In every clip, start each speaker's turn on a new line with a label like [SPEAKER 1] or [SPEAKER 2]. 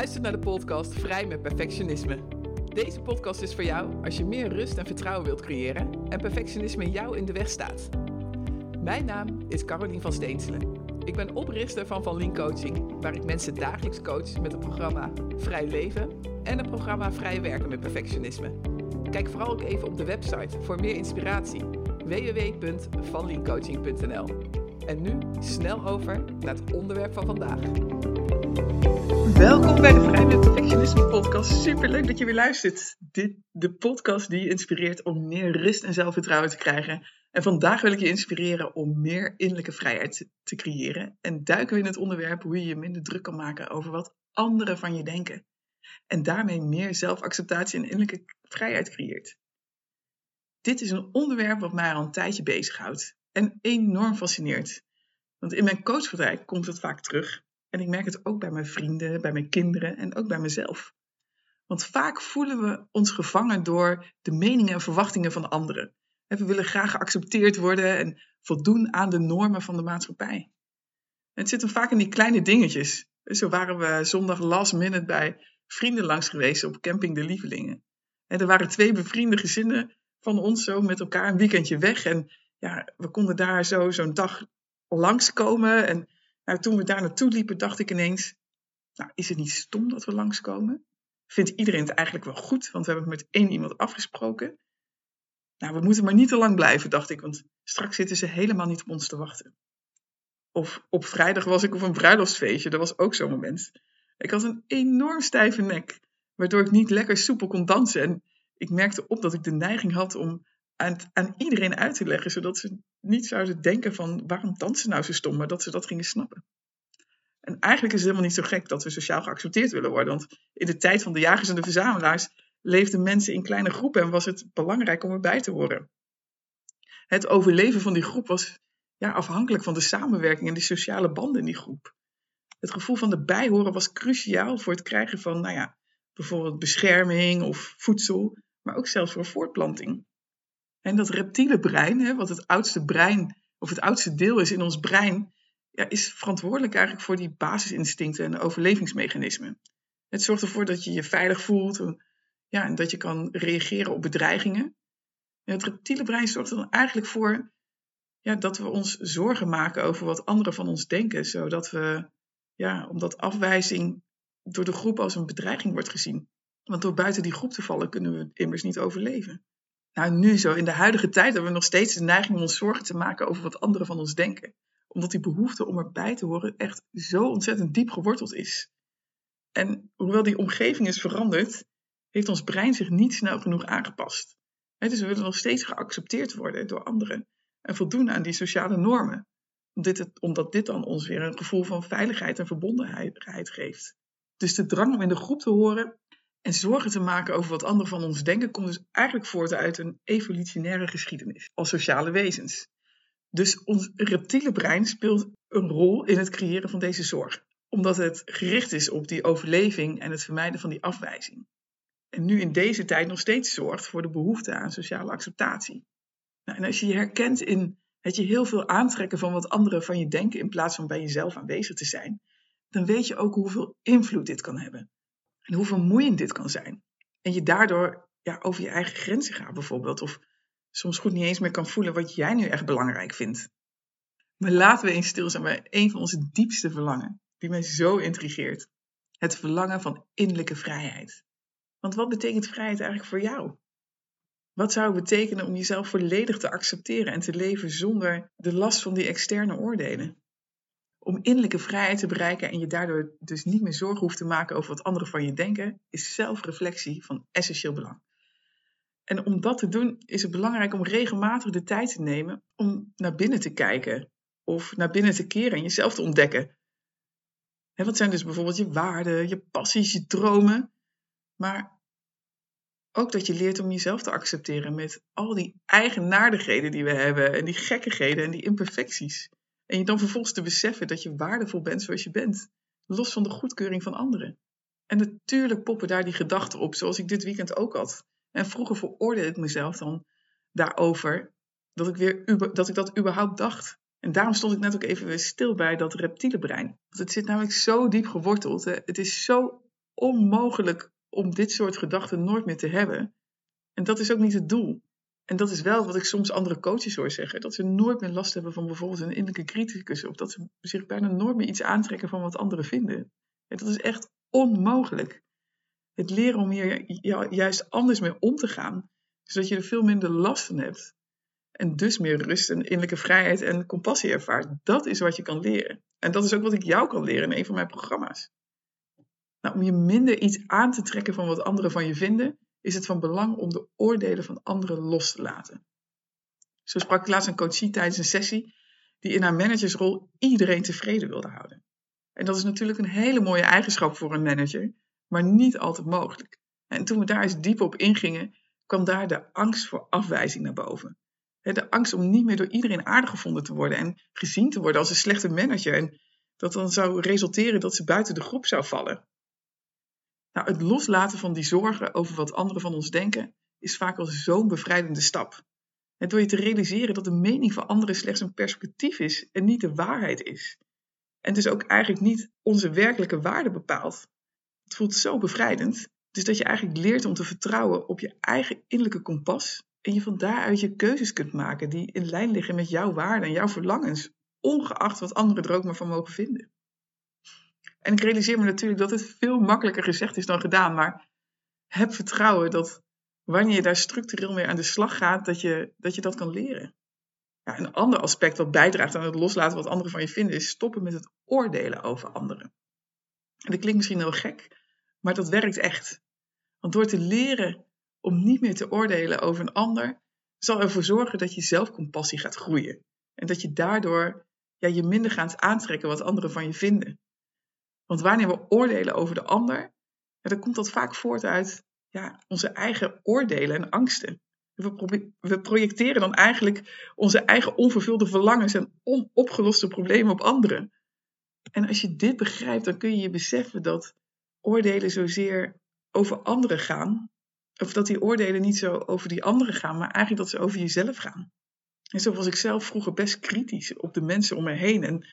[SPEAKER 1] luistert naar de podcast Vrij met Perfectionisme. Deze podcast is voor jou als je meer rust en vertrouwen wilt creëren en perfectionisme jou in de weg staat. Mijn naam is Carolien van Steenselen. Ik ben oprichter van Van Lien Coaching, waar ik mensen dagelijks coach met het programma Vrij Leven en het programma Vrij Werken met Perfectionisme. Kijk vooral ook even op de website voor meer inspiratie www.vanliencoaching.nl. En nu snel over naar het onderwerp van vandaag. Welkom bij de Vrij met Perfectionisme podcast. Super leuk dat je weer luistert. Dit, de podcast die je inspireert om meer rust en zelfvertrouwen te krijgen. En vandaag wil ik je inspireren om meer innerlijke vrijheid te creëren. En duiken we in het onderwerp hoe je je minder druk kan maken over wat anderen van je denken. En daarmee meer zelfacceptatie en innerlijke vrijheid creëert. Dit is een onderwerp wat mij al een tijdje bezighoudt en enorm fascineert. Want in mijn coachpraktijk komt het vaak terug. En ik merk het ook bij mijn vrienden, bij mijn kinderen en ook bij mezelf. Want vaak voelen we ons gevangen door de meningen en verwachtingen van anderen. We willen graag geaccepteerd worden en voldoen aan de normen van de maatschappij. het zit hem vaak in die kleine dingetjes. Zo waren we zondag last minute bij vrienden langs geweest op camping De Lievelingen. En er waren twee bevriende gezinnen van ons zo met elkaar een weekendje weg. En ja, we konden daar zo zo'n dag langskomen. En nou, toen we daar naartoe liepen, dacht ik ineens: nou, is het niet stom dat we langskomen? Vindt iedereen het eigenlijk wel goed? Want we hebben met één iemand afgesproken. Nou, we moeten maar niet te lang blijven, dacht ik, want straks zitten ze helemaal niet op ons te wachten. Of op vrijdag was ik op een bruiloftsfeestje, dat was ook zo'n moment. Ik had een enorm stijve nek, waardoor ik niet lekker soepel kon dansen. En ik merkte op dat ik de neiging had om aan, aan iedereen uit te leggen, zodat ze niet zouden denken van waarom dansen nou zo stom, maar dat ze dat gingen snappen. En eigenlijk is het helemaal niet zo gek dat we sociaal geaccepteerd willen worden, want in de tijd van de jagers en de verzamelaars leefden mensen in kleine groepen en was het belangrijk om erbij te horen. Het overleven van die groep was ja, afhankelijk van de samenwerking en de sociale banden in die groep. Het gevoel van erbij horen was cruciaal voor het krijgen van, nou ja, bijvoorbeeld bescherming of voedsel, maar ook zelfs voor voortplanting. En dat reptiele brein, hè, wat het oudste brein, of het oudste deel is in ons brein, ja, is verantwoordelijk eigenlijk voor die basisinstincten en overlevingsmechanismen. Het zorgt ervoor dat je je veilig voelt ja, en dat je kan reageren op bedreigingen. En het reptiele brein zorgt er dan eigenlijk voor ja, dat we ons zorgen maken over wat anderen van ons denken, zodat we, ja, omdat afwijzing door de groep als een bedreiging wordt gezien. Want door buiten die groep te vallen kunnen we immers niet overleven. Nou, nu zo, in de huidige tijd hebben we nog steeds de neiging om ons zorgen te maken over wat anderen van ons denken. Omdat die behoefte om erbij te horen echt zo ontzettend diep geworteld is. En hoewel die omgeving is veranderd, heeft ons brein zich niet snel genoeg aangepast. dus we willen nog steeds geaccepteerd worden door anderen en voldoen aan die sociale normen. Omdat dit dan ons weer een gevoel van veiligheid en verbondenheid geeft. Dus de drang om in de groep te horen en zorgen te maken over wat anderen van ons denken, komt dus eigenlijk voort uit een evolutionaire geschiedenis als sociale wezens. Dus ons reptiele brein speelt een rol in het creëren van deze zorg, omdat het gericht is op die overleving en het vermijden van die afwijzing. En nu in deze tijd nog steeds zorgt voor de behoefte aan sociale acceptatie. Nou, en als je je herkent in het je heel veel aantrekken van wat anderen van je denken in plaats van bij jezelf aanwezig te zijn, dan weet je ook hoeveel invloed dit kan hebben. En hoe vermoeiend dit kan zijn. En je daardoor ja, over je eigen grenzen gaat bijvoorbeeld. Of soms goed niet eens meer kan voelen wat jij nu echt belangrijk vindt. Maar laten we eens stilstaan bij een van onze diepste verlangen. Die mij zo intrigeert. Het verlangen van innerlijke vrijheid. Want wat betekent vrijheid eigenlijk voor jou? Wat zou het betekenen om jezelf volledig te accepteren en te leven zonder de last van die externe oordelen? Om innerlijke vrijheid te bereiken en je daardoor dus niet meer zorgen hoeft te maken over wat anderen van je denken, is zelfreflectie van essentieel belang. En om dat te doen is het belangrijk om regelmatig de tijd te nemen om naar binnen te kijken of naar binnen te keren en jezelf te ontdekken. En wat zijn dus bijvoorbeeld je waarden, je passies, je dromen, maar ook dat je leert om jezelf te accepteren met al die eigenaardigheden die we hebben en die gekkigheden en die imperfecties. En je dan vervolgens te beseffen dat je waardevol bent zoals je bent, los van de goedkeuring van anderen. En natuurlijk poppen daar die gedachten op, zoals ik dit weekend ook had. En vroeger veroordeelde ik mezelf dan daarover dat ik, weer, dat, ik dat überhaupt dacht. En daarom stond ik net ook even weer stil bij dat reptiele brein. Want het zit namelijk zo diep geworteld. Hè. Het is zo onmogelijk om dit soort gedachten nooit meer te hebben. En dat is ook niet het doel. En dat is wel wat ik soms andere coaches hoor zeggen. Dat ze nooit meer last hebben van bijvoorbeeld een innerlijke criticus. Of dat ze zich bijna nooit meer iets aantrekken van wat anderen vinden. En dat is echt onmogelijk. Het leren om hier juist anders mee om te gaan. Zodat je er veel minder last van hebt. En dus meer rust en innerlijke vrijheid en compassie ervaart. Dat is wat je kan leren. En dat is ook wat ik jou kan leren in een van mijn programma's. Nou, om je minder iets aan te trekken van wat anderen van je vinden, is het van belang om de oordelen van anderen los te laten. Zo sprak laatst een coachie tijdens een sessie die in haar managersrol iedereen tevreden wilde houden. En dat is natuurlijk een hele mooie eigenschap voor een manager, maar niet altijd mogelijk. En toen we daar eens diep op ingingen, kwam daar de angst voor afwijzing naar boven. De angst om niet meer door iedereen aardig gevonden te worden en gezien te worden als een slechte manager. En dat dan zou resulteren dat ze buiten de groep zou vallen. Nou, het loslaten van die zorgen over wat anderen van ons denken is vaak al zo'n bevrijdende stap. En door je te realiseren dat de mening van anderen slechts een perspectief is en niet de waarheid is. En dus ook eigenlijk niet onze werkelijke waarde bepaalt. Het voelt zo bevrijdend. Dus dat je eigenlijk leert om te vertrouwen op je eigen innerlijke kompas. En je van daaruit je keuzes kunt maken die in lijn liggen met jouw waarden en jouw verlangens. Ongeacht wat anderen er ook maar van mogen vinden. En ik realiseer me natuurlijk dat het veel makkelijker gezegd is dan gedaan. Maar heb vertrouwen dat wanneer je daar structureel mee aan de slag gaat, dat je dat, kan leren. Ja, een ander aspect wat bijdraagt aan het loslaten wat anderen van je vinden, is stoppen met het oordelen over anderen. En dat klinkt misschien heel gek, maar dat werkt echt. Want door te leren om niet meer te oordelen over een ander, zal ervoor zorgen dat je zelfcompassie gaat groeien. En dat je daardoor ja, je minder gaat aantrekken wat anderen van je vinden. Want wanneer we oordelen over de ander, dan komt dat vaak voort uit ja, onze eigen oordelen en angsten. We, we, projecteren dan eigenlijk onze eigen onvervulde verlangens en onopgeloste problemen op anderen. En als je dit begrijpt, dan kun je je beseffen dat oordelen zozeer over anderen gaan. Of dat die oordelen niet zo over die anderen gaan, maar eigenlijk dat ze over jezelf gaan. En zo was ik zelf vroeger best kritisch op de mensen om me heen. En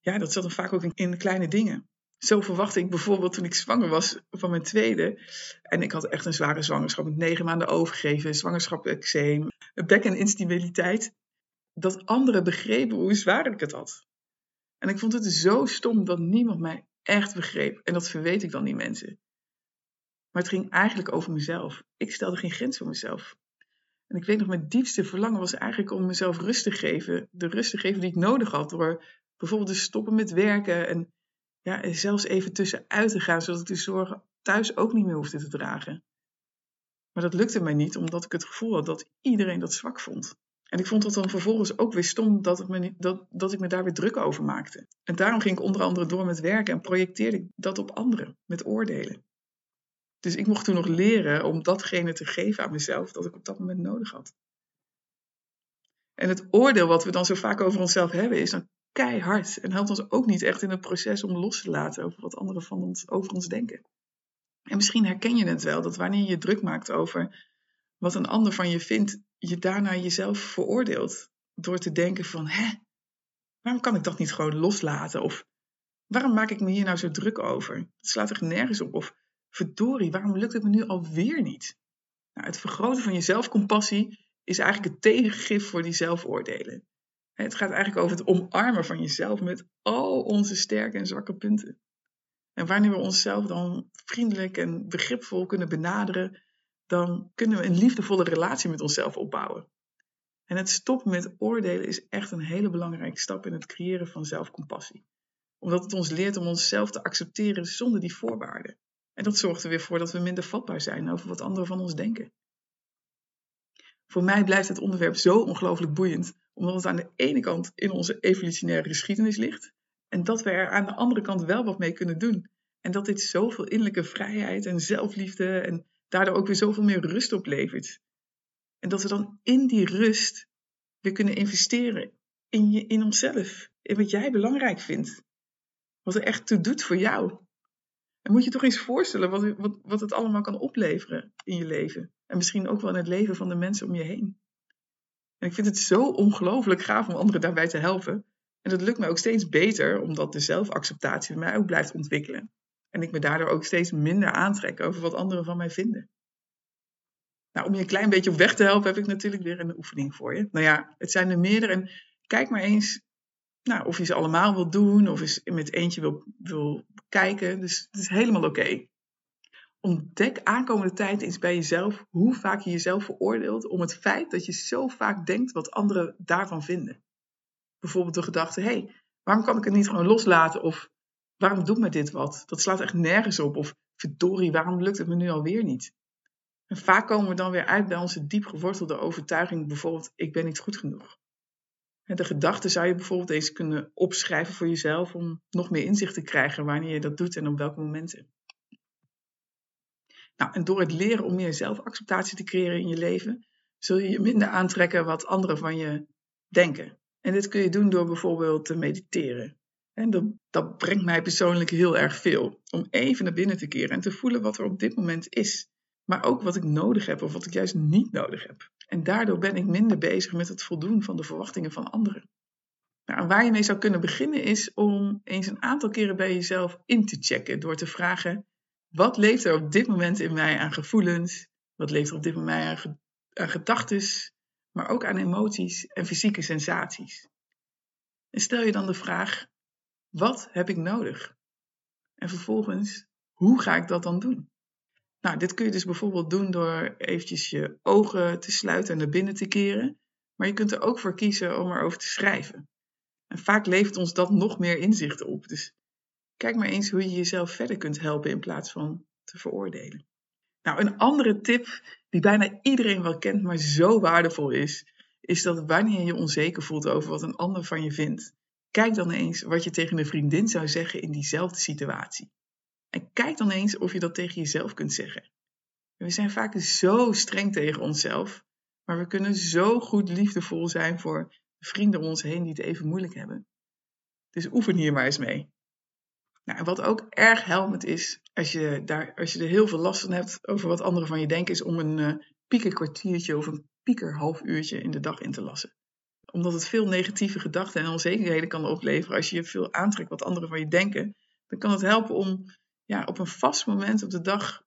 [SPEAKER 1] ja, dat zat dan vaak ook in kleine dingen. Zo verwachtte ik bijvoorbeeld toen ik zwanger was van mijn tweede. En ik had echt een zware zwangerschap met negen maanden overgeven, zwangerschap eczeem, bek- en instabiliteit. Dat anderen begrepen hoe zwaar ik het had. En ik vond het zo stom dat niemand mij echt begreep. En dat verweet ik dan die mensen. Maar het ging eigenlijk over mezelf. Ik stelde geen grens voor mezelf. En ik weet nog, mijn diepste verlangen was eigenlijk om mezelf rust te geven. De rust te geven die ik nodig had. Door bijvoorbeeld te stoppen met werken. En ja, zelfs even tussenuit te gaan, zodat ik de zorgen thuis ook niet meer hoefde te dragen. Maar dat lukte mij niet, omdat ik het gevoel had dat iedereen dat zwak vond. En ik vond het dan vervolgens ook weer stom dat, me, dat, dat ik me daar weer druk over maakte. En daarom ging ik onder andere door met werken en projecteerde ik dat op anderen, met oordelen. Dus ik mocht toen nog leren om datgene te geven aan mezelf dat ik op dat moment nodig had. En het oordeel wat we dan zo vaak over onszelf hebben, is dan keihard en helpt ons ook niet echt in het proces om los te laten over wat anderen van ons, over ons denken. En misschien herken je het wel, dat wanneer je druk maakt over wat een ander van je vindt, je daarna jezelf veroordeelt. Door te denken van, hè, waarom kan ik dat niet gewoon loslaten? Of waarom maak ik me hier nou zo druk over? Het slaat er nergens op. Of verdorie, waarom lukt het me nu alweer niet? Nou, het vergroten van je zelfcompassie is eigenlijk het tegengif voor die zelfoordelen. Het gaat eigenlijk over het omarmen van jezelf met al onze sterke en zwakke punten. En wanneer we onszelf dan vriendelijk en begripvol kunnen benaderen, dan kunnen we een liefdevolle relatie met onszelf opbouwen. En het stoppen met oordelen is echt een hele belangrijke stap in het creëren van zelfcompassie. Omdat het ons leert om onszelf te accepteren zonder die voorwaarden. En dat zorgt er weer voor dat we minder vatbaar zijn over wat anderen van ons denken. Voor mij blijft het onderwerp zo ongelooflijk boeiend, omdat het aan de ene kant in onze evolutionaire geschiedenis ligt en dat we er aan de andere kant wel wat mee kunnen doen. En dat dit zoveel innerlijke vrijheid en zelfliefde en daardoor ook weer zoveel meer rust oplevert. En dat we dan in die rust weer kunnen investeren in, je, in onszelf, in wat jij belangrijk vindt. Wat er echt toe doet voor jou. En moet je toch eens voorstellen wat, wat, wat het allemaal kan opleveren in je leven. En misschien ook wel in het leven van de mensen om je heen. En ik vind het zo ongelooflijk gaaf om anderen daarbij te helpen. En dat lukt mij ook steeds beter, omdat de zelfacceptatie bij mij ook blijft ontwikkelen. En ik me daardoor ook steeds minder aantrek over wat anderen van mij vinden. Nou, om je een klein beetje op weg te helpen, heb ik natuurlijk weer een oefening voor je. Nou ja, het zijn er meerdere. En kijk maar eens nou, of je ze allemaal wil doen, of eens met eentje wil, wil kijken. Dus het is helemaal oké. Ontdek aankomende tijd eens bij jezelf hoe vaak je jezelf veroordeelt om het feit dat je zo vaak denkt wat anderen daarvan vinden. Bijvoorbeeld de gedachte, hé, hey, waarom kan ik het niet gewoon loslaten? Of waarom doet me dit wat? Dat slaat echt nergens op. Of verdorie, waarom lukt het me nu alweer niet? En vaak komen we dan weer uit bij onze diep gewortelde overtuiging, bijvoorbeeld, ik ben niet goed genoeg. En de gedachte zou je bijvoorbeeld eens kunnen opschrijven voor jezelf om nog meer inzicht te krijgen wanneer je dat doet en op welke momenten. Nou, en door het leren om meer zelfacceptatie te creëren in je leven, zul je je minder aantrekken wat anderen van je denken. En dit kun je doen door bijvoorbeeld te mediteren. En dat, dat brengt mij persoonlijk heel erg veel. Om even naar binnen te keren en te voelen wat er op dit moment is. Maar ook wat ik nodig heb of wat ik juist niet nodig heb. En daardoor ben ik minder bezig met het voldoen van de verwachtingen van anderen. Nou, waar je mee zou kunnen beginnen is om eens een aantal keren bij jezelf in te checken. Door te vragen, wat leeft er op dit moment in mij aan gevoelens? Wat leeft er op dit moment aan, aan gedachten? Maar ook aan emoties en fysieke sensaties. En stel je dan de vraag, wat heb ik nodig? En vervolgens, hoe ga ik dat dan doen? Nou, dit kun je dus bijvoorbeeld doen door eventjes je ogen te sluiten en naar binnen te keren. Maar je kunt er ook voor kiezen om erover te schrijven. En vaak levert ons dat nog meer inzichten op. Dus kijk maar eens hoe je jezelf verder kunt helpen in plaats van te veroordelen. Nou, een andere tip die bijna iedereen wel kent, maar zo waardevol is, is dat wanneer je onzeker voelt over wat een ander van je vindt, kijk dan eens wat je tegen een vriendin zou zeggen in diezelfde situatie. En kijk dan eens of je dat tegen jezelf kunt zeggen. We zijn vaak zo streng tegen onszelf, maar we kunnen zo goed liefdevol zijn voor vrienden om ons heen die het even moeilijk hebben. Dus oefen hier maar eens mee. Nou, wat ook erg helpend is, als je, daar, als je er heel veel last van hebt over wat anderen van je denken, is om een uh, piekerkwartiertje of een pieker half uurtje in de dag in te lassen. Omdat het veel negatieve gedachten en onzekerheden kan opleveren als je veel aantrekt wat anderen van je denken, dan kan het helpen om ja, op een vast moment op de dag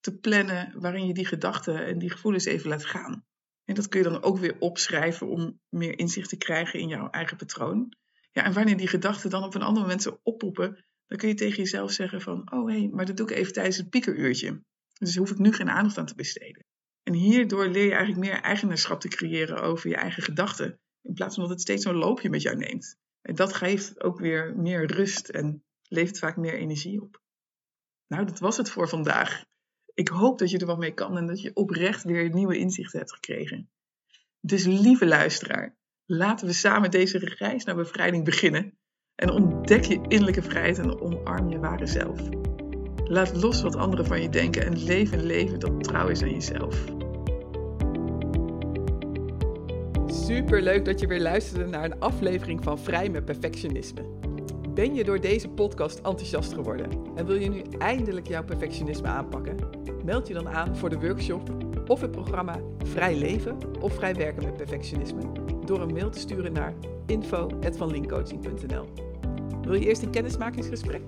[SPEAKER 1] te plannen waarin je die gedachten en die gevoelens even laat gaan. En dat kun je dan ook weer opschrijven om meer inzicht te krijgen in jouw eigen patroon. Ja, en wanneer die gedachten dan op een ander moment zo oppoppen, dan kun je tegen jezelf zeggen van, oh hé, hey, maar dat doe ik even tijdens het piekeruurtje. Dus hoef ik nu geen aandacht aan te besteden. En hierdoor leer je eigenlijk meer eigenaarschap te creëren over je eigen gedachten, in plaats van dat het steeds zo'n loopje met jou neemt. En dat geeft ook weer meer rust en levert vaak meer energie op. Nou, dat was het voor vandaag. Ik hoop dat je er wat mee kan en dat je oprecht weer nieuwe inzichten hebt gekregen. Dus lieve luisteraar, laten we samen deze reis naar bevrijding beginnen. En ontdek je innerlijke vrijheid en omarm je ware zelf. Laat los wat anderen van je denken en leef een leven dat trouw is aan jezelf. Super leuk dat je weer luisterde naar een aflevering van Vrij met Perfectionisme. Ben je door deze podcast enthousiast geworden en wil je nu eindelijk jouw perfectionisme aanpakken? Meld je dan aan voor de workshop of het programma Vrij Leven of Vrij Werken met Perfectionisme door een mail te sturen naar info.vanlinkcoaching.nl. Wil je eerst een kennismakingsgesprek?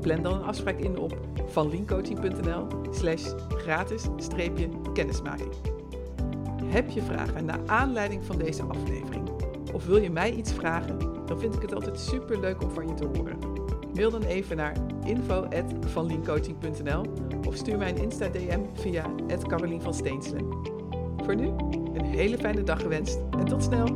[SPEAKER 1] Plan dan een afspraak in op vanlinkcoaching.nl slash gratis-kennismaking. Heb je vragen naar aanleiding van deze aflevering? Of wil je mij iets vragen? dan vind ik het altijd super leuk om van je te horen. Mail dan even naar info.vanliencoaching.nl of stuur mij een Insta-DM via Carolien van Steenselen. Voor nu, een hele fijne dag gewenst en tot snel!